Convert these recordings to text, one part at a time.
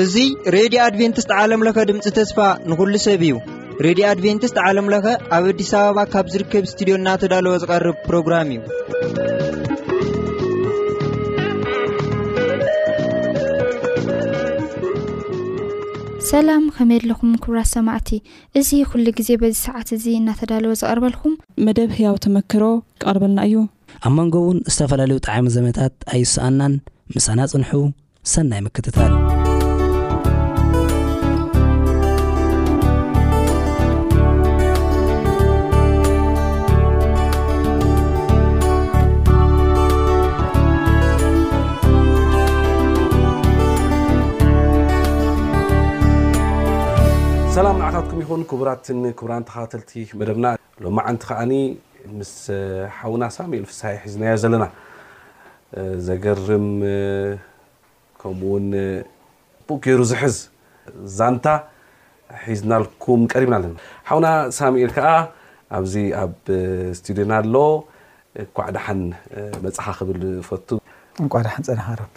እዙ ሬድዮ ኣድቨንትስት ዓለምለኸ ድምፂ ተስፋ ንኹሉ ሰብ እዩ ሬድዮ ኣድቨንትስት ዓለምለኸ ኣብ ኣዲስ ኣበባ ካብ ዝርከብ እስትድዮ እናተዳለወ ዝቐርብ ፕሮግራም እዩ ሰላም ኸመየለኹም ክብራት ሰማዕቲ እዚ ኩሉ ግዜ በዚ ሰዓት እዚ እናተዳለወ ዝቐርበልኩም። መደብ ህያው ተመክሮ ክቐርበልና እዩ። ኣብ መንጎ እውን ዝተፈላለዩ ጠዓሚ ዘመታት ኣይሰኣናን ምሳና ፅንሑ ሰናይ ምክትታል። ሰላም ንዓካትኩም ይኩን ኩቡራትን ኩቡራን ተካታተልቲ መደብና ሎማዓንቲ ከኣኒ ምስ ሓውና ሳሙኤል ፍስሃየ ሒዝናዮ ዘለና ዘገርም ከምኡ ውን ጽቡቅ ገይሩ ዝሕዝ ዛንታ ሒዝናልኩም ቀሪብና ኣለና ሓውና ሳሙኤል ከኣ ኣብዚ ኣብ ስቱድዮና ኣሎ እኳዕ ደሓን መጻኻ ክብል እፈቱ እንቋዕ ደሓን ጸናኻ ረቢ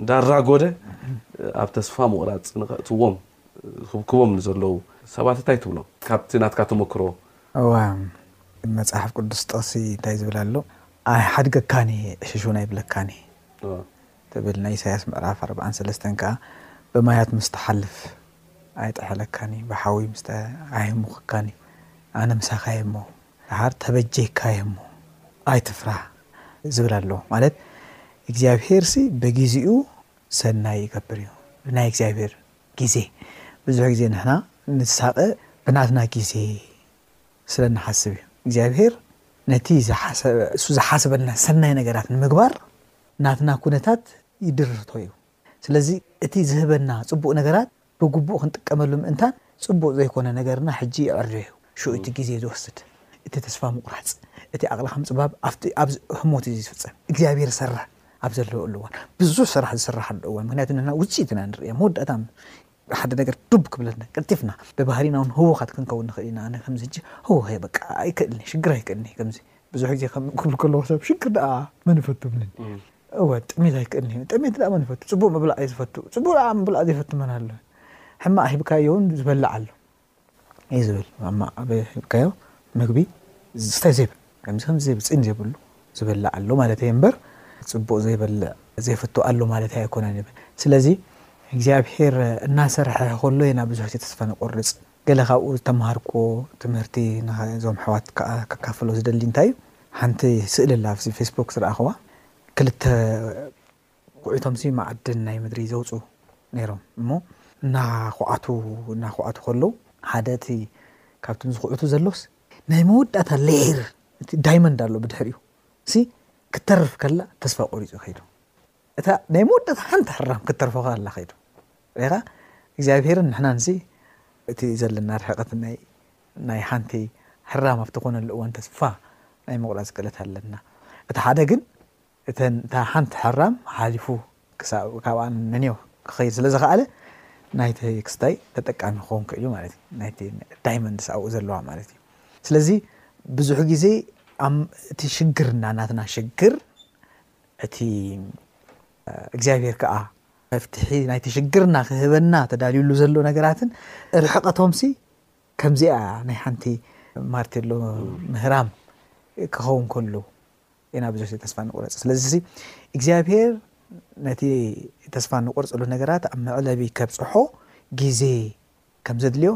እንዳራጎደ ኣብ ተስፋ ምቑራጽ ንኸእትዎም ዝኹብኩቦም ንዘለዉ ሰባት እንታይ ትብሎም? ካብቲ ናትካ ተመክሮ። እወ፣ መጽሓፍ ቅዱስ ጥቕሲ እንታይ ዝብል ኣሎ? ኣይሓድገካን እየ፣ ዕሽሽ እውን ኣይብለካን እየ ትብል። ናይ ኢሳይያስ ምዕራፍ ኣርብዓን ሰለስተን ከኣ ብማያት ምስ ትሓልፍ ኣይጥሕለካን እዩ፣ ብሓዊ ምስ ተ ኣይህሙኸካን እዩ፣ ኣነ ምሳኻ እየ እሞ። ደሓር ተበጂህካዮሞ ኣይትፍራህ ዝብል ኣሎ ማለት እግዚኣብሄርሲ በጊዚኡ ሰናይ ይገብር እዩ ብናይ እግዚኣብሄር ጊዜ ብዙሕ ጊዜ ንሕና ንሳቀ ብናትና ጊዜ ስለ ንሓስብ እዩ እግዚኣብሄር ነቲ ዝሓሰበ እሱ ዝሓሰበልና ሰናይ ነገራት ንምግባር ናትና ኩነታት ይድርቶ እዩ ስለዚ እቲ ዝህበና ጽቡቅ ነገራት ብግቡእ ክንጥቀመሉ ምእንታን ጽቡቕ ዘይኮነ ነገርና ሕጂ ይዕረዮ። ሽኡ እቲ ግዜ ዝወስድ፣ እቲ ተስፋ ምቑራጽ፣ እቲ ኣቕልኻ ምጽባብ ኣብቲ ኣብዚ ህሞት እዚ ዝፍጸም እግዚኣብሔር ዝሰርሕ ኣብ ዘለወሉ እዋን ብዙሕ ስራሕ ዝስራሓሉ እዋን ምክንያቱ ንሕና ውጽኢት ኢና ንርእይ ኣብ መወዳእታ ሓደ ነገር ዱብ ክብለና ቀልጢፍና ብባህሪና ውን ህውኻት ክንከውን ንኽእል ኢና ኣነ ከምዚ ሕጂ ህውኸ በቃ ኣይክእልን ሽግር ኣይክእልን ከምዚ ብዙሕ ግዜ ከም ክብሉ ከለኹ ሰብ ሽግር ደኣ መን ይፈቱ ይብለኒ እወ ጥሜት ኣይክእልን'ዩ ጥሜት ድኣ መን ይፈቱ ጽቡቅ ምብላዕ እዩ ዝፈቱ ጽቡቅ ድኣ ምብላዕ ዘይፈቱ መን ኣሎ ሕማቅ ሂብካዮ ውን ዝበልዕ ኣሎ እዩ ዝብል ሕማቅ ኣብ ሂብካዮ ምግቢ ዝስታይ ዘይብል ከምዚ ከምዚ ዘይብል ጽን ዘይብሉ ዝበልዕ ኣሎ ማለት እየ እምበር ጽቡቅ ዘይበልዕ ዘይፈቱ ኣሎ ማለት ኣይኮነን ይብል ስለዚ እግዚኣብሄር እናሰርሐ ከሎ ኢና ብዙሕ ተስፋ ንቆርጽ ገለ ካብኡ ዝተማሃርኩዎ ትምህርቲ ነዞም ኣሕዋት ከኣ ከካፍሎ ዝደሊ እንታይ እዩ ሓንቲ ስእሊ ኣላ ኣብዚ ፌስቡክ ዝረኣኹዋ ክልተ ኩዒቶምሲ መኣድን ናይ ምድሪ ዘውጽኡ ነይሮም እሞ እናኹዓቱ እናኹዓቱ ከለዉ ሓደ እቲ ካብቶም ዝኹዕቱ ዘሎስ ናይ መወዳእታ ሌየር እቲ ዳይመንድ ኣሎ ብድሕሪኡ ሲ ክተርፍ ከላ ተስፋ ቆሪጹ ከይዱ እታ ናይ መወዳእታ ሓንቲ ሕራም ክትተርፎኻ ኣላ ከይዱ ሪኢኻ እግዚኣብሄርን ንሕናንሲ እቲ ዘለና ርሕቀት ናይ ናይ ሓንቲ ሕራም ኣብቲ ኮነሉ እዋን ተስፋ ናይ ምቑራጽ ክእለት ኣለና እቲ ሓደ ግን እተን እታ ሓንቲ ሕራም ሓሊፉ ክሳብ ካብኣ ነንዮ ክኸይድ ስለ ዝኸኣለ ናይቲ ክስታይ ተጠቃሚ ክኸውን ክእሉ ማለት እዩ ናይቲ ዳይመንድስ ኣብኡ ዘለዋ ማለት እዩ ስለዚ ብዙሕ ግዜ እቲ ሽግርና ናትና ሽግር እቲ እግዚኣብሄር ከኣ መፍትሒ ናይቲ ሽግርና ክህበና ተዳልዩሉ ዘሎ ነገራትን ርሕቐቶምሲ ከምዚኣ እያ ናይ ሓንቲ ማርቴሎ ምህራም ክኸውን ከሉ ኢና ብዙሕ ተስፋ ንቑረጽ ስለዚሲ እግዚኣብሄር ነቲ ተስፋ ንቑርጽሉ ነገራት ኣብ መዕለቢ ከብጽሖ ግዜ ከም ዘድልዮ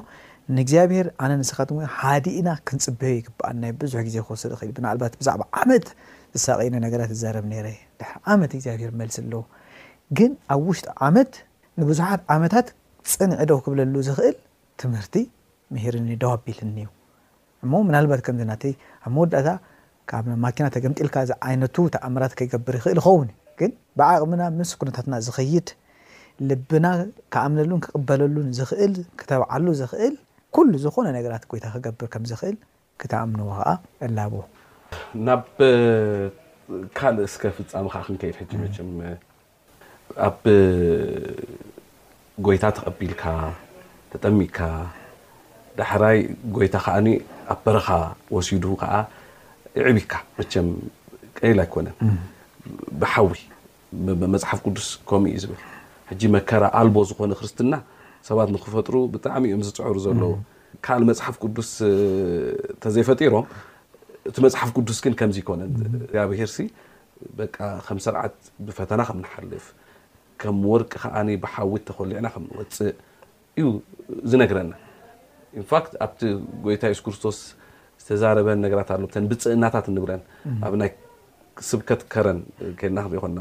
ንእግዚኣብሄር ኣነ ንስኻትኩም ግን ሃዲእና ክንጽበዮ ይግብኣና ናይ ብዙሕ ግዜ ክወስድ ይኽእል ምናልባት ብዛዕባ ዓመት ዝሳቀየኒ ነገራት ይዛረብ ነይረ ድሕሪ ዓመት እግዚኣብሄር መልሲ ኣለዎ ግን ኣብ ውሽጢ ዓመት ንብዙሓት ዓመታት ጽኒዑ ደው ክብለሉ ዝኽእል ትምህርቲ ምሂርኒ ደው ኣቢልኒ እዩ እሞ ምናልባት ከምዚ ናተይ ኣብ መወዳእታ ካብ ማኪና ተገምጢልካ ዝዓይነቱ ተኣምራት ከይገብር ይኽእል ይኸውን እዩ። ግን ብዓቕምና ምስ ኩነታትና ዝኸይድ፣ ልብና ክኣምነሉን ክቕበለሉን ዝኽእል፣ ክተብዓሉ ዝኽእል ኩሉ ዝኾነ ነገራት ጎይታ ክገብር ከም ዝኽእል ክትኣምንዎ ከኣ እላቦ። ናብ ካልእ እስከ ፍጻመ ከኣ ክንከይድ ሕጂ መቸም ኣብ ጐይታ ተቐቢልካ ተጠሚቅካ ዳሕራይ ጐይታ ከኣ ኣብ በረኻ ወሲዱ ከኣ የዕቢካ መቸም ቀሊል ኣይኮነን ብሓዊ መጽሓፍ ቅዱስ ከምኡ እዩ ዝብል ሕጂ መከራ ኣልቦ ዝኾነ ክርስትና ሰባት ንክፈጥሩ ብጣዕሚ እዮም ዝጽዕሩ ዘለዉ ካል መጽሓፍ ቅዱስ ተዘይፈጢሮም እቲ መጽሓፍ ቅዱስ ግን ከምዚ ይኮነን እግዚኣብሄርሲ በቃ ከም ሰርዓት ብፈተና ከም ንሓልፍ ከም ወርቂ ከኣ ብሓዊ ተኾሊዕና ከም ንወጽእ እዩ ዝነግረና ኢንፋክት ኣብቲ ጎይታ የሱስ ክርስቶስ ዝተዛረበን ነገራት ኣሎ ተን ብጽእናታት እንብለን ኣብ ናይ ስብከት ከረን ከድና ክንሪኦ ኮና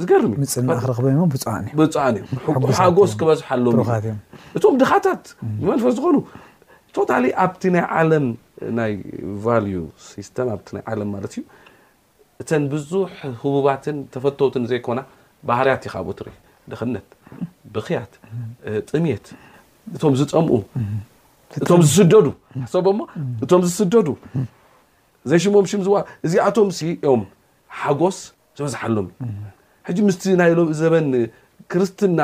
ዝገርም እዩ። ምጽናዕ ክረኽበ እሞ ብፁዓን እዮም። ብፁዓን እዮም። ሕጉሳት ሓጎስ እዮም። ክበዝሓሎም ብሩኻት እዮም። እቶም ድኻታት ብመንፈስ ዝኾኑ ቶታሊ ኣብቲ ናይ ዓለም ናይ ቫልዩ ሲስተም ኣብቲ ናይ ዓለም ማለት እዩ እተን ብዙሕ ህቡባትን ተፈተውትን ዘይኮና ባህርያት ኢኻ ኣብኡ ትርኢ ድኽነት ብኽያት እ፣ ጥምየት እቶም ዝጠምኡ እቶም ዝስደዱ ሕሰቦ እሞ እቶም ዝስደዱ ዘይሽሞም ሽም ዝዋ እዚኣቶም ሲ እዮም ሓጎስ ዝበዝሓሎም እዩ ሕጂ ምስቲ ናይ ሎሚ ዘበን ክርስትና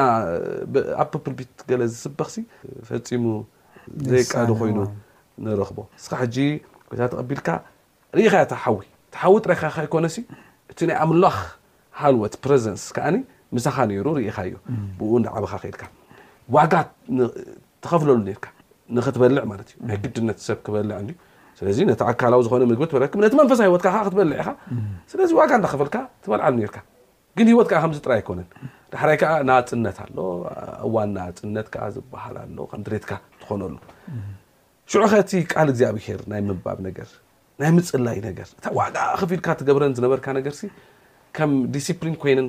ኣብ ፕልፒት ገለ ዝስበኽሲ ፈጺሙ ዘይቃዶ ኮይኑ ንረኽቦ እስኻ ሕጂ ጎይታ ተቐቢልካ ርኢኻያ እታ ሓዊ እቲ ሓዊ ጥራይ ካኻ ኣይኮነሲ እቲ ናይ ኣምላኽ ሃልወት ፕረዘንስ ከዓኒ ምሳኻ ነይሩ ርኢኻዮ ብኡ እንዳዓበኻ ከይድካ ዋጋ ትኸፍለሉ ነርካ ንኽትበልዕ ማለት እዩ ናይ ግድነት ሰብ ክበልዕ እንድዩ ስለዚ ነቲ ኣካላዊ ዝኾነ ምግቢ ትበረክብ ነቲ መንፈሳዊ ህይወትካ ከኣ ክትበልዕ ኢኻ ስለዚ ዋጋ እንዳኸፈልካ ትበልዓሉ ኔርካ ግን ህይወት ከኣ ከምዚ ጥራይ ኣይኮነን ዳሕራይ ከኣ ናጽነት ኣሎ እዋን ናጽነት ከኣ ዝበሃል ኣሎ ከም ድሌትካ ትኾነሉ ሽዑ ከቲ ቃል እግዚኣብሄር ናይ ምንባብ ነገር ናይ ምጽላይ ነገር እታ ዋጋ ከፊልካ ትገብረን ዝነበርካ ነገርሲ ከም ዲሲፕሊን ኮይነን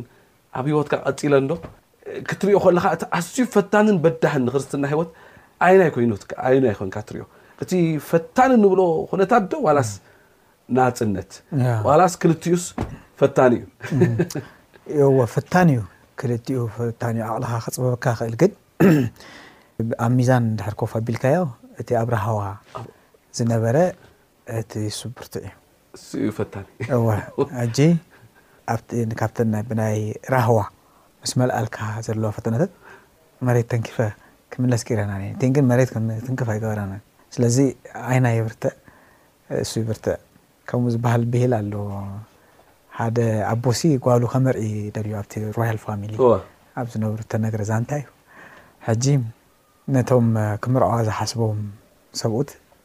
ኣብ ህይወትካ ቀጺለ እንዶ ክትሪኦ ከለኻ እቲ ኣዝዩ ፈታንን በዳህን ንክርስትና ህይወት ኣየናይ ኮይኑ ኣየናይ ኮይንካ ትሪኦ እቲ ፈታኒ ንብሎ ኩነታት ዶ ዋላስ ናጽነት ዋላስ ክልቲኡስ ፈታኒ እዩ እወ ፈታኒ እዩ ክልቲኡ ፈታኒ እዩ ዓቕልኻ ክጽበበካ ይኽእል ግን ኣብ ሚዛን እንድሕር ኮፍ ኣቢልካዮ እቲ ኣብርሃዋ ዝነበረ እቲ ስብርቱ እዩ። እሱ እዩ ፈታኒ። እወ ሕጂ ኣብቲ ካብተን ብናይ ራህዋ ምስ መልኣልካ ዘለዋ ፈተነታት መሬት ተንኪፈ ክምለስ ኪኢለና እየ ቲን ግን መሬት ክትንክፍ ኣይገበራናን ስለዚ ዓይና የብርትዕ እሱ ይብርትዕ ከምኡ ዝበሃል ብሂል ኣሎ ሓደ ኣቦሲ ጓሉ ከመርኢ ደልዩ ኣብቲ ሮያል ፋሚሊ እወ ኣብ ዝነብሩ እተነግረ ዛንታ እዩ ሕጂ ነቶም ክምርዐዋ ዝሓስቦም ሰብኡት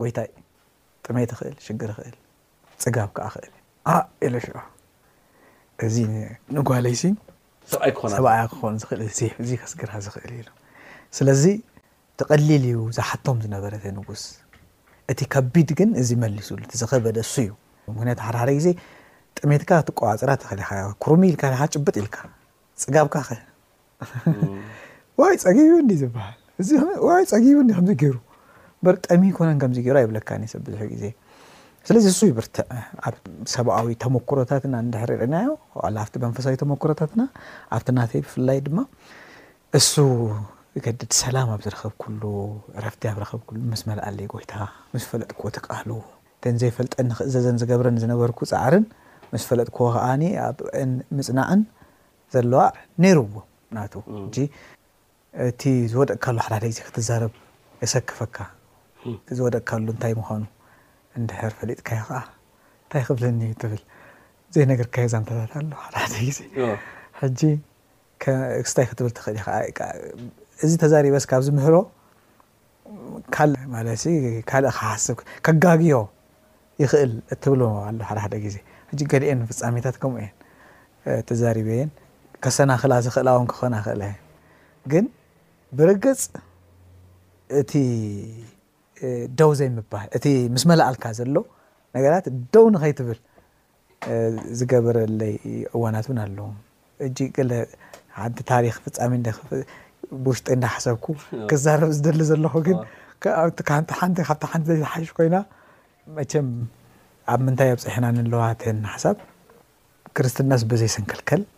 ጎይታይ ጥሜት ይኽእል ሽግር ይኽእል ጽጋብ ክኣ ይኽእል እዩ ዓዕ ኢለ ሽዑ እዚ ንጓለይሲ ሰብኣያ ክኾን ዝኽእል እዚ ከስግራ ዝኽእል እዩ ኢሉ ስለዚ እቲ ቀሊል እዩ ዝሓቶም ዝነበረ እቲ ንጉስ እቲ ከቢድ ግን እዚ መሊሱሉ እቲ ዝኸበደ እሱ እዩ ምክንያቱ ሓደ ሓደ ግዜ ጥሜትካ ክትቆጻጽራ ትኽእል ኢኻ ኩሩሚ ኢልካ ድኻ ጭብጥ ኢልካ ጽጋብካ ከ ዋይ ጸጊቡ እንዲ ዝበሃል እዚ ዋይ ጸጊቡ እንዲ ከምዚ ገይሩ በር ጠሚ ኮነን ከምዚ ገይሩ ኣይብለካን እዩ ሰብ ብዙሕ ግዜ ስለዚ እሱ ይብርትዕ ኣብ ሰብኣዊ ተመክሮታትና እንድሕር ርኢናዮ ዋላ ኣብቲ መንፈሳዊ ተመክሮታትና ኣብቲ ናተይ ብፍላይ ድማ እሱ ይገድድ ሰላም ኣብ ዝረኸብኩሉ ዕረፍቲ ኣብ ረኸብኩሉ ምስ መልኣለይ ጎይታ ምስ ፈለጥኩዎ ትቃሉ እተን ዘይፈልጠን ንኽእዘዘን ዝገብረን ዝነበርኩ ጻዕርን ምስ ፈለጥክዎ ከኣ ኣብኤን ምጽናዕን ዘለዋ ነይርዎ ናቱ ሕጂ እቲ ዝወደቅካሉ ሓደ ሓደ ግዜ ክትዛረብ የሰክፈካ እቲ ዝወደቅካሉ እንታይ ምዃኑ እንድሕር ፈሊጥካዮ ከኣ እንታይ ክብለኒ እዩ ትብል ዘይነገርካዮ ዛንታታት ኣሎ ሓደ ሓደ ግዜ ሕጂ ክስታይ ክትብል ትኽእል ኢኻ እዚ ተዛሪበስ ካብዚ ምህሮ ካልእ ማለትሲ ካልእ ክሓስብ ከጋግዮ ይኽእል እትብሎ ኣሎ ሓደ ሓደ ግዜ ሕጂ ገሊኤን ፍጻሜታት ከምኡ እየን ተዛሪበየን ከሰናኽላ ዝኽእላ እውን ክኾና ይኽእላ እየን ግን ብርግጽ እቲ ደው ዘይምባል እቲ ምስ መላኣልካ ዘሎ ነገራት ደው ንኸይትብል ዝገበረለይ እዋናት እውን ኣሎ። እጂ ገለ ሓንቲ ታሪኽ ፍጻሜ እንደ ብውሽጢ እንዳሓሰብኩ ክዛረብ ዝደሊ ዘለኹ ግን ኣብቲ ካብቲ ሓንቲ ካብቲ ሓንቲ ዘይትሓሽ ኮይና መቸም ኣብ ምንታይ ኣብጽሕና ንለዋ ተን ሓሳብ ክርስትናስ በዘይ ሰንከልከል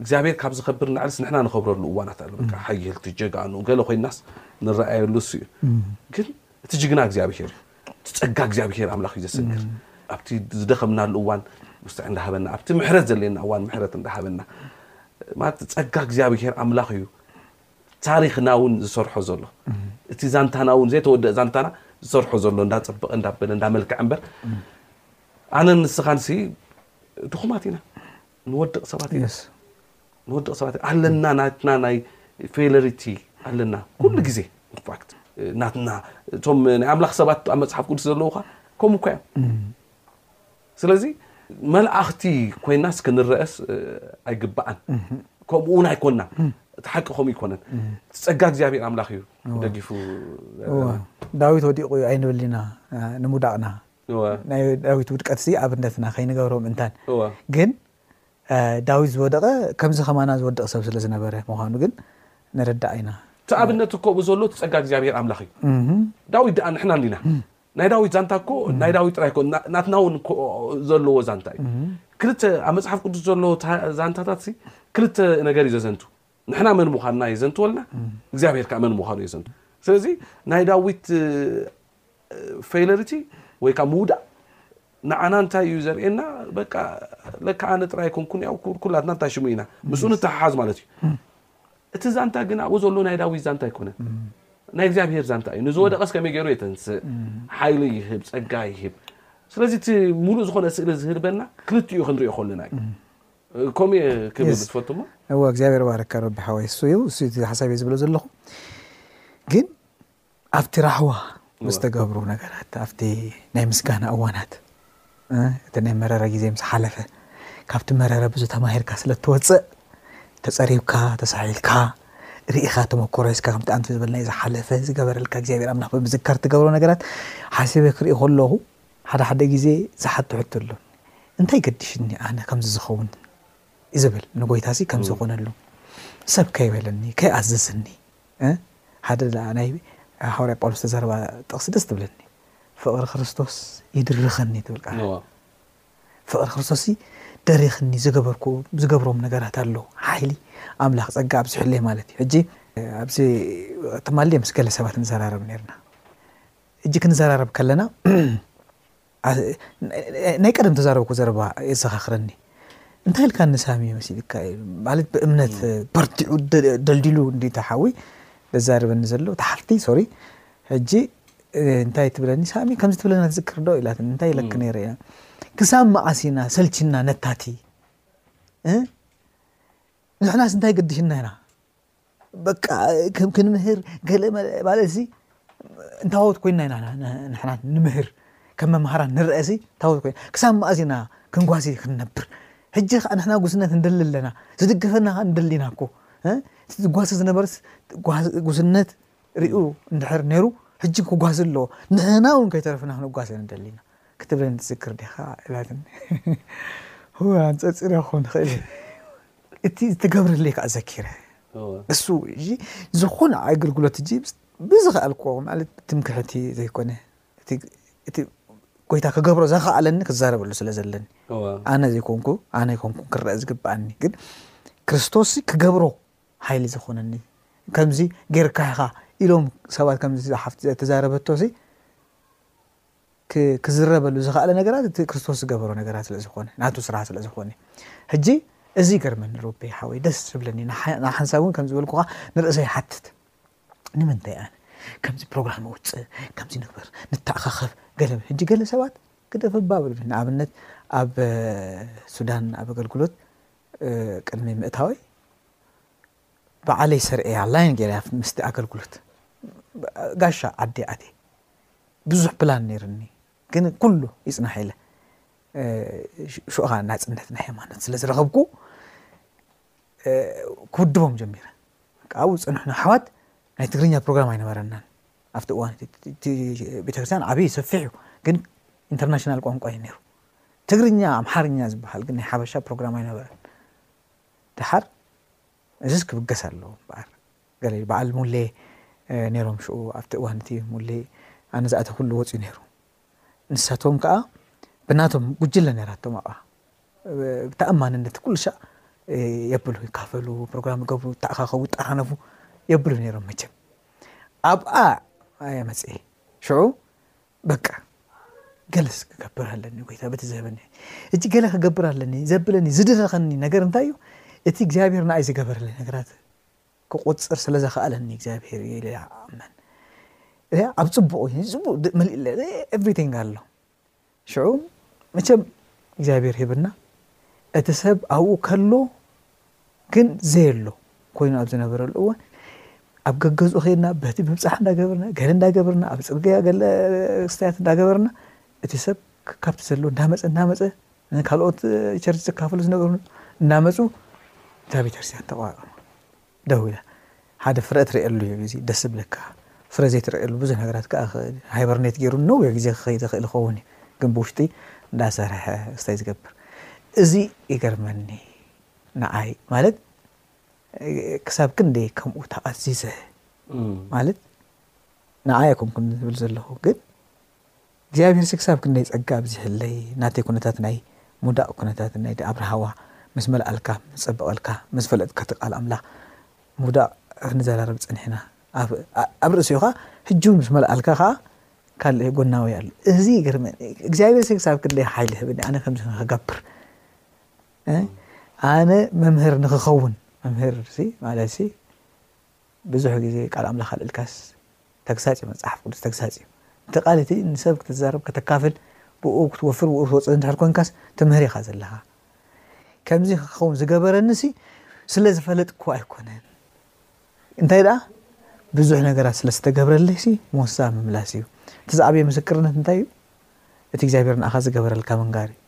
እግዚኣብሔር ካብ ዝኸብር ንላዕልስ ንሕና ንኸብረሉ እዋናት ኣሎ በቃ ሓየልቲ ጀጋኑ ገለ ኮይናስ ንረኣየሉ እሱ እዩ ግን እቲ ጅግና እግዚኣብሔር እዩ እቲ ጸጋ እግዚኣብሔር ኣምላኽ እዩ ዘሰግር ኣብቲ ዝደኸምናሉ እዋን ውስጣዕ እንዳሃበና ኣብቲ ምሕረት ዘለና እዋን ምሕረት እንዳሃበና ማለት ጸጋ እግዚኣብሔር ኣምላኽ እዩ ታሪኽና እውን ዝሰርሖ ዘሎ እቲ ዛንታና እውን ዘይተወደእ ዛንታና ዝሰርሖ ዘሎ እንዳፀበቐ እንዳበለ እንዳመልክዐ እምበር ኣነ ንስኻንሲ ድኹማት ኢና ንወድቅ ሰባት ኢና Yes ንወድቅ ሰባት ኢና ኣለና ናትና ናይ ፌለሪቲ ኣለና ኩሉ ግዜ in fact ናትና እቶም ናይ ኣምላኽ ሰባት ኣብ መጽሓፍ ቅዱስ ዘለዉ ከኣ ከምኡ እኳ እዮም ስለዚ መልኣኽቲ ኮይናስ ክንረአስ እ፣ ኣይግባእን ከምኡ እውን ኣይኮናን እቲ ሓቂ ከምኡ ኣይኮነን እቲ ጸጋ እግዚኣብሔር ኣምላኽ እዩ ደጊፉ እወ፣ ዳዊት ወዲቑ እዩ ኣይንብል ኢና እ፣ ንምውዳቕና ናይ ዳዊት ውድቀትሲ ኣብነትና ከይንገብሮ ምእንታን ግን ዳዊት ዝወደቐ ከምዚ ከማና ዝወድቕ ሰብ ስለ ዝነበረ ምዃኑ ግን ንርዳእ ኢና። እቲ ኣብነት እኮ ኣብኡ ዘሎ እቲ ጸጋ እግዚኣብሔር ኣምላኽ እዩ። ዳዊት ደኣ ንሕና እንዲና። ናይ ዳዊት ዛንታ እኮ ናይ ዳዊት ጥራይ እኮ ናትና እውን ዘለዎ ዛንታ እዩ። ክልተ ኣብ መጽሓፍ ቅዱስ ዘሎ ዛንታታት ክልተ ነገር እዩ ዘዘንቱ። ንሕና መን ምዃንና የዘንትወልና፣ እግዚኣብሄር ከኣ መን ምዃኑ የዘንትዎ። ስለዚ ናይ ዳዊት ፌለሪቲ ወይ ከኣ ምውዳእ ንዓና እንታይ እዩ ዘርእየና? በቃ ለካ ኣነ ጥራይ ኣይኮንኩን ያው ኩላትና እንታይ ሽሙ ኢና ምስኡ ንተሓሓዝ ማለት እዩ። እቲ ዛንታ ግን ኣብኡ ዘሎ ናይ ዳዊት ዛንታ ኣይኮነን፣ ናይ እግዚኣብሄር ዛንታ እዩ። ንዝወደቐስ ከመይ ገይሩ የተንስእ፣ ሓይሊ ይህብ፣ ጸጋ ይህብ። ስለዚ እቲ ምሉእ ዝኾነ ስእሊ ዝህበና ክልቲኡ ክንሪኦ ከለና እዩ። ከምኡ እየ ክብል Yes ትፈቱ እሞ። እወ እግዚኣብሔር ይባርካ ሮቢ ሓወይ እሱ እዩ እሱ እዩ እቲ ሓሳብ እየ ዝብሎ ዘለኹ ግን ኣብቲ ራህዋ እወ ዝተገብሩ ነገራት ኣብቲ ናይ ምስጋና እዋናት እ፣ እቲ ናይ መረረ ግዜ ምስ ሓለፈ ካብቲ መረረ ብዙ ተማሂርካ ስለ እትወፅእ ተፀሪብካ ተሳሒልካ ርኢኻ ተመኮሮ ሒዝካ ከምቲ ኣንት ዝበልናዮ ዝሓለፈ ዝገበረልካ እግዚኣብሔር ኣምላኽ ብምዝካር እትገብሮ ነገራት ሓሲበ ክርኢ ከለኹ ሓደ ሓደ ግዜ ዝሓቶ ሕቶ ኣሎ እንታይ ገዲሽኒ ኣነ ከምዚ ዝኸውን ዝብል ንጎይታሲ ከምዚ ኮነሉ ሰብ ከይበለኒ ከይኣዘዘኒ እ ሓደ ደኣ ናይ ሃዋርያ ጳውሎስ ዝተዘረባ ጥቕሲ ደስ ትብለኒ ፍቕሪ ክርስቶስ ይድርኸኒ ትብል ቃል ፍቕሪ ክርስቶስ ደሪኽኒ ዝገበርኩ ዝገብሮም ነገራት ኣሎ ሓይሊ ኣምላኽ ጸጋ ኣብ ዝሕለይ ማለት እዩ ሕጂ ኣብዚ ትማሊ ምስ ገለ ሰባት ንዘራረብ ነርና ሕጂ ክንዘራረብ ከለና ናይ ቀደም ተዛረብኩ ዘረባ የዘኻኽረኒ እንታይ ኢልካኒ ሳሚ መሲልካ ማለት ብእምነት በርቲዑ ደልዲሉ እንዲታ ሓዊ ዘዛርበኒ ዘሎ ተሓፍቲ ሶሪ ሕጂ እንታይ ትብለኒ ሳሚ ከምዚ ትብለና ትዝክር ዶ ኢላትኒ እንታይ ኢለክ ነይረ ኢና ክሳብ መዓስ ኢና ሰልችና ነታቲ ንሕናስ እንታይ ገድሽና ኢና በቃ ከም ክንምህር ገለ ማለት ሲ እንታወት ኮይና ኢና ንሕና ንምህር ከም መምሃራን ንረአ ሲ እንታወት ኮይና ክሳብ መኣዝ ኢና ክንጓሲ ክንነብር ሕጂ ከዓ ንሕና ጉስነት ንደሊ ኣለና ዝድግፈና ከዓ ንደሊ ኢና እኮ ዝጓሲ ዝነበርስ ጉስነት ሪኡ እንድሕር ነይሩ ሕጂ ክጓሲ ኣለዎ ንሕና እውን ከይተረፍና ክንጓሲ ንደሊ ኢና ክትብለኒ ትዝክር ዲኻ ኢላትኒ ኣንፀርፂረ ክኾን ይኽእል እቲ እትገብርለይ ከዓ ዘኪረ እሱ እጂ ዝኾነ ኣገልግሎት እጂ ብዝኸኣልክዎ ማለት ትምክሕቲ ዘይኮነ እቲ ጎይታ ክገብሮ ዘኸኣለኒ ክዛረበሉ ስለ ዘለኒ ኣነ ዘይኮንኩ ኣነ ይኮንኩ ክረአ ዝግብኣኒ ግን ክርስቶስ ክገብሮ ሓይሊ ዝኾነኒ ከምዚ ጌርካ ኢኻ ኢሎም ሰባት ከምዚ ሓፍቲ ተዛረበቶ ክዝረበሉ ዝኸኣለ ነገራት እቲ ክርስቶስ ዝገበሮ ነገራት ስለ ዝኾነ ናቱ ስራሕ ስለ ዝኾነ ሕጂ እዚ ይገርመኒ ሮቤ ሓወይ ደስ ዝብለኒ ንሓንሳብ እውን ከም ዝበልኩኻ ንርእሰይ ሓትት ንምንታይ ኣነ ከምዚ ፕሮግራም ውፅእ ከምዚ ንግበር ንተኣኻኸብ ገለ ሕጂ ገለ ሰባት ግደፍ እባ ብሉ ንኣብነት ኣብ ሱዳን ኣብ ኣገልግሎት ቅድሚ ምእታወይ በዓለይ ሰርኤ ኣላይን ገይረ ምስቲ ኣገልግሎት ጋሻ ዓዲ ኣቴ ብዙሕ ፕላን ነይርኒ ግን ኩሉ ይጽናሕ ኢለ ሽዑ ኸኣ ናጽነት ናይ ሃይማኖት ስለ ዝረኸብኩ ክውድቦም ጀሚረ ካብኡ ዝጸንሑና ኣሕዋት ናይ ትግርኛ ፕሮግራም ኣይነበረናን ኣብቲ እዋን ቤተክርስትያን ዓብዪ ሰፊሕ እዩ ግን ኢንተርናሽናል ቋንቋ እዩ ነይሩ ትግርኛ ኣምሓርኛ ዝበሃል ግን ናይ ሓበሻ ፕሮግራም ኣይነበረን ድሓር እዝስ ክብገስ ኣለዎ እምበኣር ገለ ኢሉ በዓል ሙሌ ነይሮም ሽኡ ኣብቲ እዋን እቲ ሙሌ ኣነ ዝኣተኹሉ ወጽዩ ነይሩ ንሳቶም ከኣ ብናቶም ጉጅለ ነይራቶም ኣብኣ ብተኣማንነት ኩሉ ሻእ የብሉ ይካፈሉ ፕሮግራም ይገብሩ ተኣኻኸቡ ይጠሓነፉ የብሉ ነይሮም መቸም ኣብኣ ኣየ መጽኤ ሽዑ በቃ ገለስ ክገብር ኣለኒ ጎይታ በቲ ዝህበኒ እቲ ገለ ክገብር ኣለኒ ዘብለኒ ዝድረኸኒ ነገር እንታይ እዩ እቲ እግዚኣብሔር ንኣይ ዝገበረለይ ነገራት ክቆፅር ስለ ዘኽኣለኒ እግዚኣብሔር እዩ ኢለ ኣመን እያ ኣብ ፅቡቅ እዩ ፅቡቅ መሊእለ ኤቭሪቲንግ ኣሎ ሽዑ መቸም እግዚኣብሔር ሂብና እቲ ሰብ ኣብኡ ከሎ ግን ዘየሎ ኮይኑ ኣብ ዝነበረሉ እዋን ኣብ ገገዝኡ ከይድና በቲ ምብፃሕ እንዳገበርና ገለ እንዳገበርና ኣብ ፅርግያ ገለ ክስታያት እንዳገበርና እቲ ሰብ ካብቲ ዘሎ እንዳመፀ እንዳመፀ ካልኦት ቸርች ዝካፈሉ ዝነበሩ እናመፁ እታ ቤተክርስትያን ተቋረመ ደው ኢላ ሓደ ፍረ እትርእየሉ እዩ እዚ ደስ ዝብለካ ፍረ ዘይትርእየሉ ብዙሕ ነገራት ከዓ ሃይበርኔት ገይሩ ነዊሕ ግዜ ክኸይድ ይኽእል ይኸውን እዩ ግን ብውሽጢ እንዳሰርሐ ስታይ ዝገብር እዚ ይገርመኒ ንዓይ ማለት ክሳብ ክንደይ ከምኡ ተኣዚዘ ማለት ንዓይ ኣይኮንኩም ዝብል ዘለኹ ግን እግዚኣብሔር ክሳብ ክንደይ ጸጋ ኣብዚሕለይ ናተይ ኩነታት ናይ ሙዳእ ኩነታት ናይ ኣብርሃዋ ምስ መልኣልካ ምስ ጸበቐልካ ምስ ፈለጥካ እቲ ቃል ኣምላኽ ሙዳእ ክንዘራረብ ጸኒሕና ኣብ ርእሲኡ ኸዓ ሕጂ እውን ምስ መልኣልካ ኸዓ ካልእ ጎናዊ ኣሎ እዚ ይገርመኒ እግዚኣብሔር ክሳብ ክንደይ ሓይሊ ህብኒ ኣነ ከምዚ ክገብር ኣነ መምህር ንክኸውን መምህር ሲ ማለት ሲ ብዙሕ ግዜ ቃል ኣምላኽ ኣልእልካስ ተግሳጽ እዩ መጽሓፍ ቅዱስ ተግሳጽ እዩ እቲ ቃል እቲ ንሰብ ክትዛረብ ከተካፍል ብኡ ክትወፍር ብኡ ክትወፅእ እንድሕር ኮንካስ ትምህር ኢኻ ዘለኻ ከምዚ ክኸውን ዝገበረኒ ሲ ስለ ዝፈለጥኩ ኣይኮነን እንታይ ደኣ ብዙሕ ነገራት ስለ ዝተገብረለይ ሲ ሞሳ ምምላስ እዩ እቲ ዝዓበየ ምስክርነት እንታይ እዩ እቲ እግዚኣብሔር ንኣኻ ዝገበረልካ ምንጋር እዩ።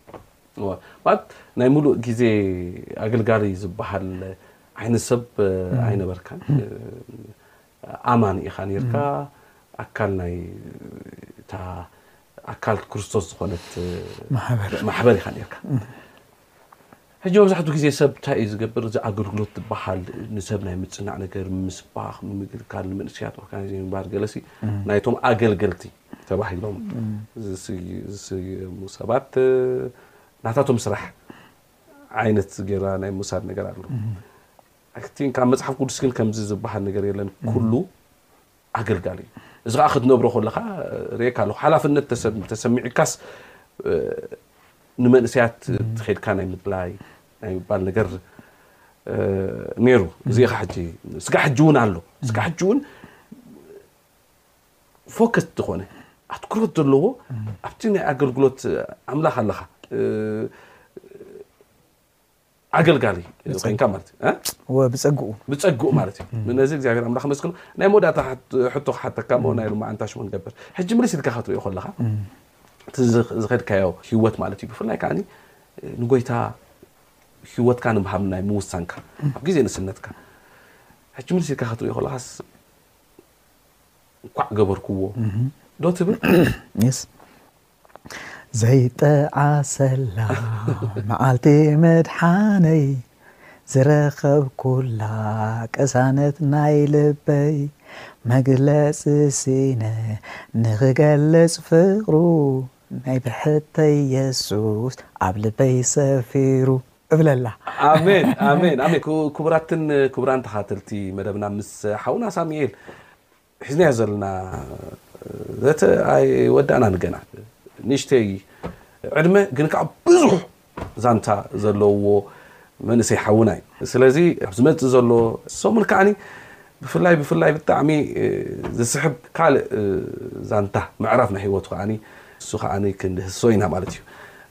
እወ ማለት ናይ ሙሉእ ግዜ ኣገልጋሊ ዝብሃል ዓይነት ሰብ ኣይነበርካን ኣማኒ ኢኻ ኔርካ ኣካል ናይ እታ ኣካል ክርስቶስ ዝኾነት ማሕበር ኢኻ ኔርካ። ሕጂ መብዛሕቱ ግዜ ሰብ እንታይ እዩ ዝገብር እዚ ኣገልግሎት ዝባሃል ንሰብ ናይ ምጽናዕ ነገር ምስባኽ ምምግልካል ንምንእስያት ኦርጋናይዝ ምግባር ገለሲ ናይቶም ኣገልገልቲ ተባሂሎም ዝስየሙ ሰባት ናታቶም ስራሕ ዓይነት ጌራ ናይ ምውሳድ ነገር ኣሎ ኣይቲንክ ኣብ መጽሓፍ ቅዱስ ግን ከምዚ ዝባሃል ነገር የለን ኩሉ ኣገልጋሊ እዩ እዚ ከኣ ክትነብሮ ከለካ ርእየካ ኣለኩ ሓላፍነት ተሰሚዕካስ ንመንእሰያት ኬድካ ናይ ምድላይ ናይ ምባል ነገር ነይሩ እዚ ኢኻ ሕጂ ስጋ ሕጂ እውን ኣሎ ስጋ ሕጂ እውን ፎከስ ዝኾነ ኣትኩሮት ዘለዎ ኣብቲ ናይ ኣገልግሎት ኣምላኽ ኣለኻ ኣገልጋሊ ኮይንካ ማለት እዩ ብፀግኡ ብፀግኡ ማለት እዩ ነዚ እግዚኣብሔር ኣምላኽ መስክኖ ናይ መወዳእታ ሕቶ ክሓተካ እሞ ናይ ሎማዓንታ ሽሙ ንገበር ሕጂ ምልስ ኢልካ ክትሪኦ ከለካ እቲ ዝኸድካዮ ህይወት ማለት እዩ ብፍላይ ከዓ ንጎይታ ህይወትካ ንምሃብ ናይ ምውሳንካ ኣብ ግዜ ንስነትካ ሕጂ ምልስ ኢልካ ክትሪኦ ከለካስ እንኳዕ ገበርክዎ ዶ ትብል ዘይጠዓሰላ መዓልቲ ምድሓነይ ዝረኸብኩላ ቅሳነት ናይ ልበይ መግለጺ ሲነ ንኽገልጽ ፍቕሩ ናይ ብሕተይ የሱስ ኣብ ልበይ ሰፊሩ እብለላ። ኣሜን ኣሜን ኣሜን ክቡራትን ክቡራን ተኻተልቲ መደብና ምስ ሓውና ሳሙኤል ሒዝናዮ ዘለና ዘተ ኣይወዳእናን ገና ንእሽተይ ዕድመ ግን ከዓ ብዙሕ ዛንታ ዘለዎ መንእሰይ ሓውና እዩ ስለዚ ኣብ ዝመፅእ ዘሎ ሰሙን ከዓኒ ብፍላይ ብፍላይ ብጣዕሚ ዝስሕብ ካልእ ዛንታ ምዕራፍ ናይ ህይወቱ ከዓኒ እሱ ከዓኒ ክንድህሶ ኢና ማለት እዩ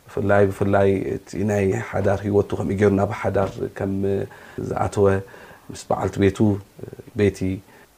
ብፍላይ ብፍላይ እቲ ናይ ሓዳር ህይወቱ ከምኡ ገይሩ ናብ ሓዳር ከም ዝኣተወ ምስ በዓልቲ ቤቱ ቤቲ